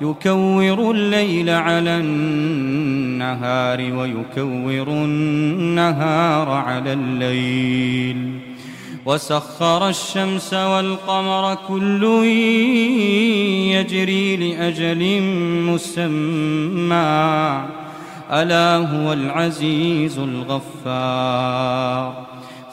يكور الليل على النهار ويكور النهار على الليل. وسخر الشمس والقمر كل يجري لأجل مسمى. ألا هو العزيز الغفار.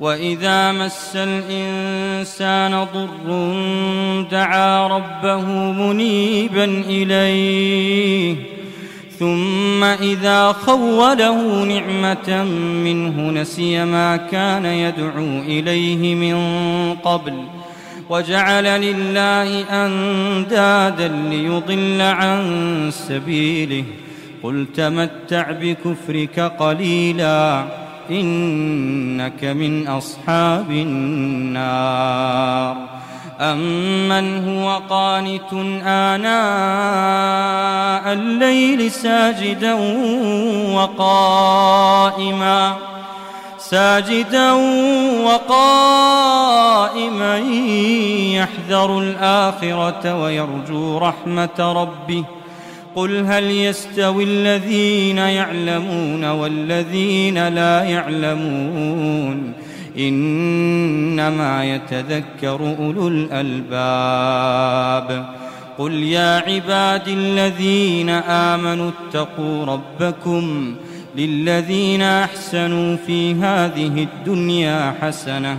واذا مس الانسان ضر دعا ربه منيبا اليه ثم اذا خوله نعمه منه نسي ما كان يدعو اليه من قبل وجعل لله اندادا ليضل عن سبيله قل تمتع بكفرك قليلا إنك من أصحاب النار. أمن هو قانت آناء الليل ساجدا وقائما. ساجدا وقائما يحذر الآخرة ويرجو رحمة ربه. قل هل يستوي الذين يعلمون والذين لا يعلمون إنما يتذكر أولو الألباب قل يا عبادي الذين آمنوا اتقوا ربكم للذين أحسنوا في هذه الدنيا حسنة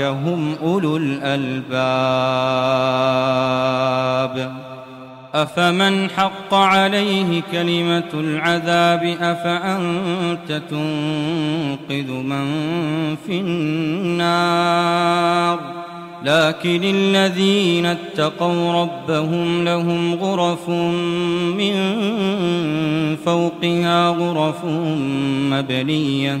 هم أولو الألباب. أفمن حق عليه كلمة العذاب أفأنت تنقذ من في النار؟ لكن الذين اتقوا ربهم لهم غرف من فوقها غرف مبنية.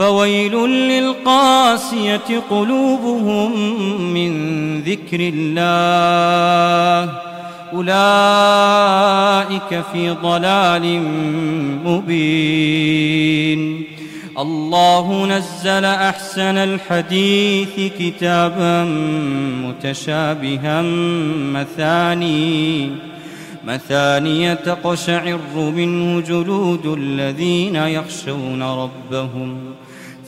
فويل للقاسية قلوبهم من ذكر الله. أولئك في ضلال مبين. الله نزل أحسن الحديث كتابا متشابها مثاني. مثانية تقشعر منه جلود الذين يخشون ربهم.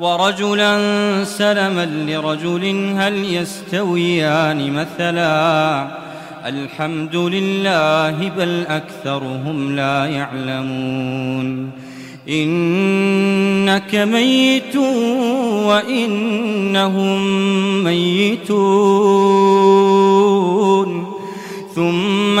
ورجلا سلما لرجل هل يستويان مثلا الحمد لله بل أكثرهم لا يعلمون إنك ميت وإنهم ميتون ثم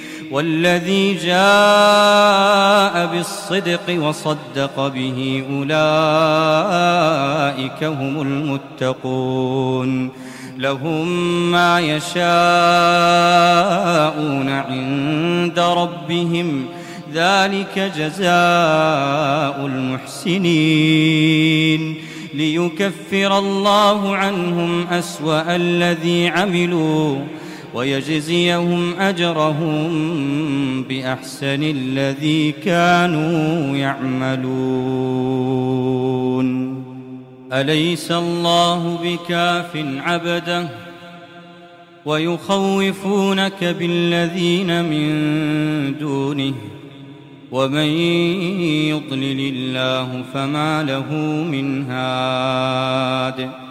والذي جاء بالصدق وصدق به أولئك هم المتقون لهم ما يشاءون عند ربهم ذلك جزاء المحسنين ليكفر الله عنهم أسوأ الذي عملوا ويجزيهم أجرهم بأحسن الذي كانوا يعملون. أليس الله بكاف عبده؟ ويخوفونك بالذين من دونه. ومن يضلل الله فما له من هاد.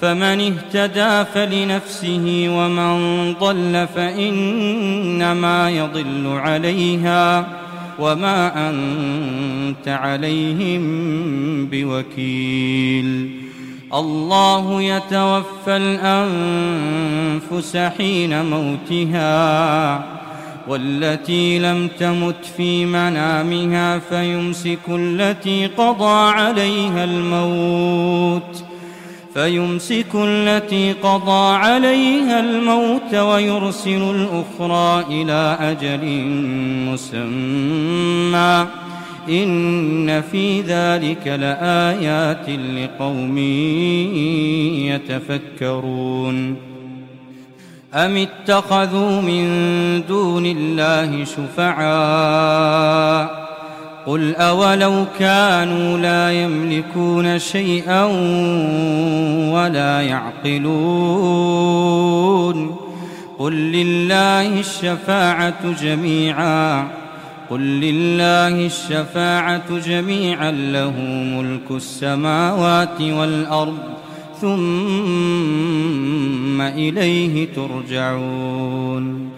فمن اهتدى فلنفسه ومن ضل فإنما يضل عليها وما أنت عليهم بوكيل. الله يتوفى الأنفس حين موتها والتي لم تمت في منامها فيمسك التي قضى عليها الموت. فيمسك التي قضى عليها الموت ويرسل الأخرى إلى أجل مسمى. إن في ذلك لآيات لقوم يتفكرون. أم اتخذوا من دون الله شفعاء؟ قل أولو كانوا لا يملكون شيئا ولا يعقلون قل لله الشفاعة جميعا قل لله الشفاعة جميعا له ملك السماوات والأرض ثم إليه ترجعون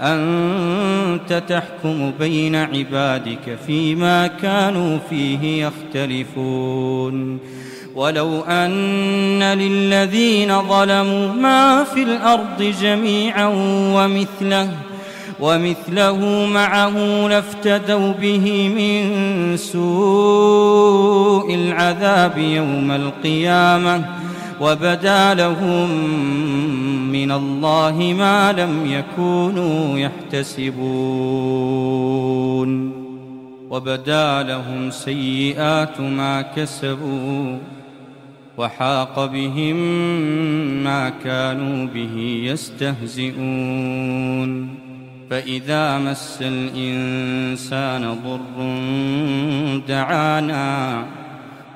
أنت تحكم بين عبادك فيما كانوا فيه يختلفون. ولو أن للذين ظلموا ما في الأرض جميعا ومثله ومثله معه لافتدوا به من سوء العذاب يوم القيامة وبدا لهم من الله ما لم يكونوا يحتسبون. وبدا لهم سيئات ما كسبوا وحاق بهم ما كانوا به يستهزئون. فإذا مس الإنسان ضر دعانا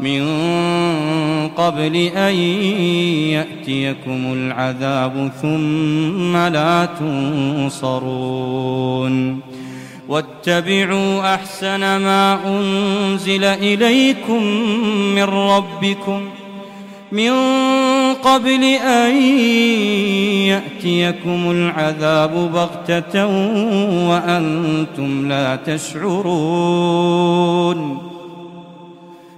من قبل أن يأتيكم العذاب ثم لا تنصرون. واتبعوا أحسن ما أنزل إليكم من ربكم من قبل أن يأتيكم العذاب بغتة وأنتم لا تشعرون.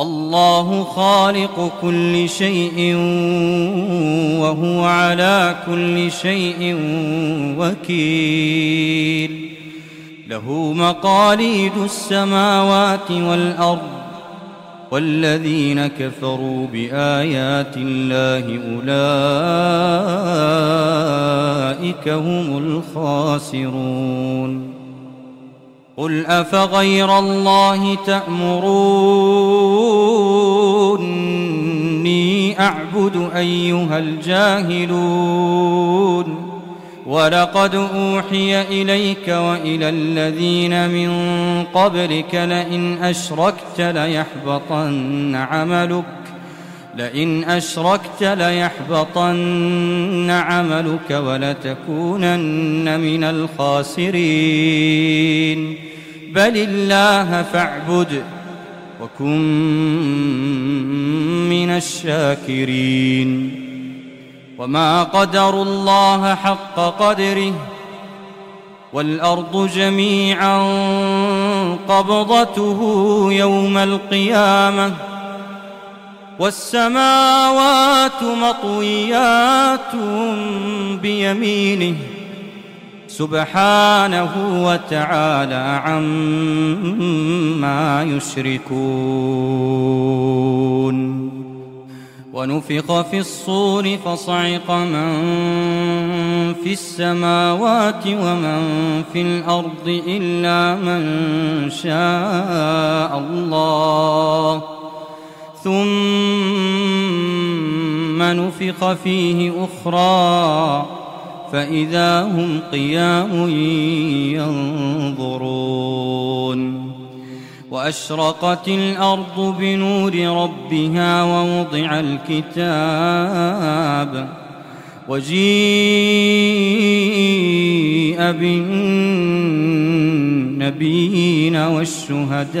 الله خالق كل شيء وهو على كل شيء وكيل. له مقاليد السماوات والأرض والذين كفروا بآيات الله أولئك هم الخاسرون. قل أفغير الله تأمروني أعبد أيها الجاهلون ولقد أوحي إليك وإلى الذين من قبلك لئن أشركت ليحبطن عملك لئن أشركت ليحبطن عملك ولتكونن من الخاسرين بل الله فاعبد وكن من الشاكرين وما قدروا الله حق قدره والأرض جميعا قبضته يوم القيامة والسماوات مطويات بيمينه سبحانه وتعالى عما يشركون. ونفخ في الصور فصعق من في السماوات ومن في الأرض إلا من شاء الله. ثم نفخ فيه أخرى فإذا هم قيام ينظرون وأشرقت الأرض بنور ربها ووضع الكتاب وجيء بالنبيين والشهداء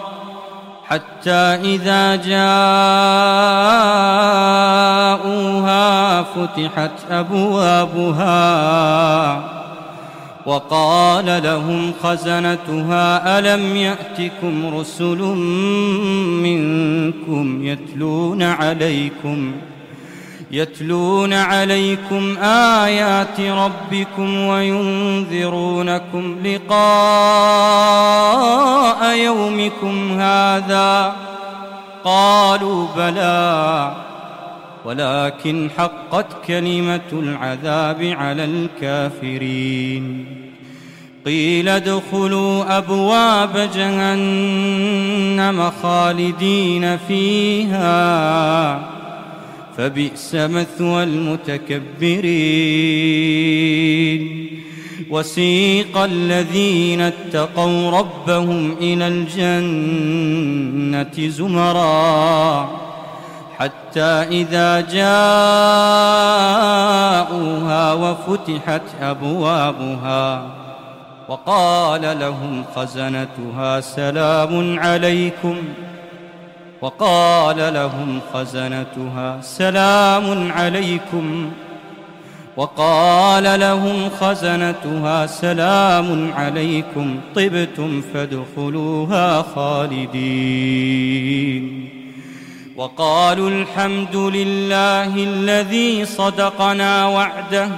حتى إذا جاءوها فتحت أبوابها وقال لهم خزنتها ألم يأتكم رسل منكم يتلون عليكم ۖ؟ يتلون عليكم آيات ربكم وينذرونكم لقاء يومكم هذا. قالوا بلى ولكن حقت كلمة العذاب على الكافرين. قيل ادخلوا أبواب جهنم خالدين فيها. فبئس مثوى المتكبرين. وسيق الذين اتقوا ربهم إلى الجنة زمرا حتى إذا جاءوها وفتحت أبوابها وقال لهم خزنتها سلام عليكم ۖ وقال لهم خزنتها سلام عليكم. وقال لهم خزنتها سلام عليكم. طبتم فادخلوها خالدين. وقالوا الحمد لله الذي صدقنا وعده.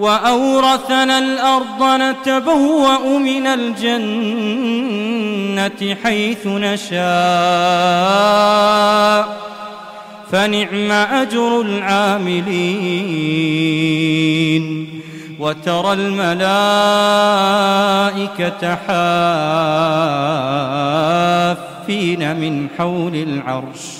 وأورثنا الأرض نتبوأ من الجنة حيث نشاء. فنعم أجر العاملين. وترى الملائكة حافين من حول العرش.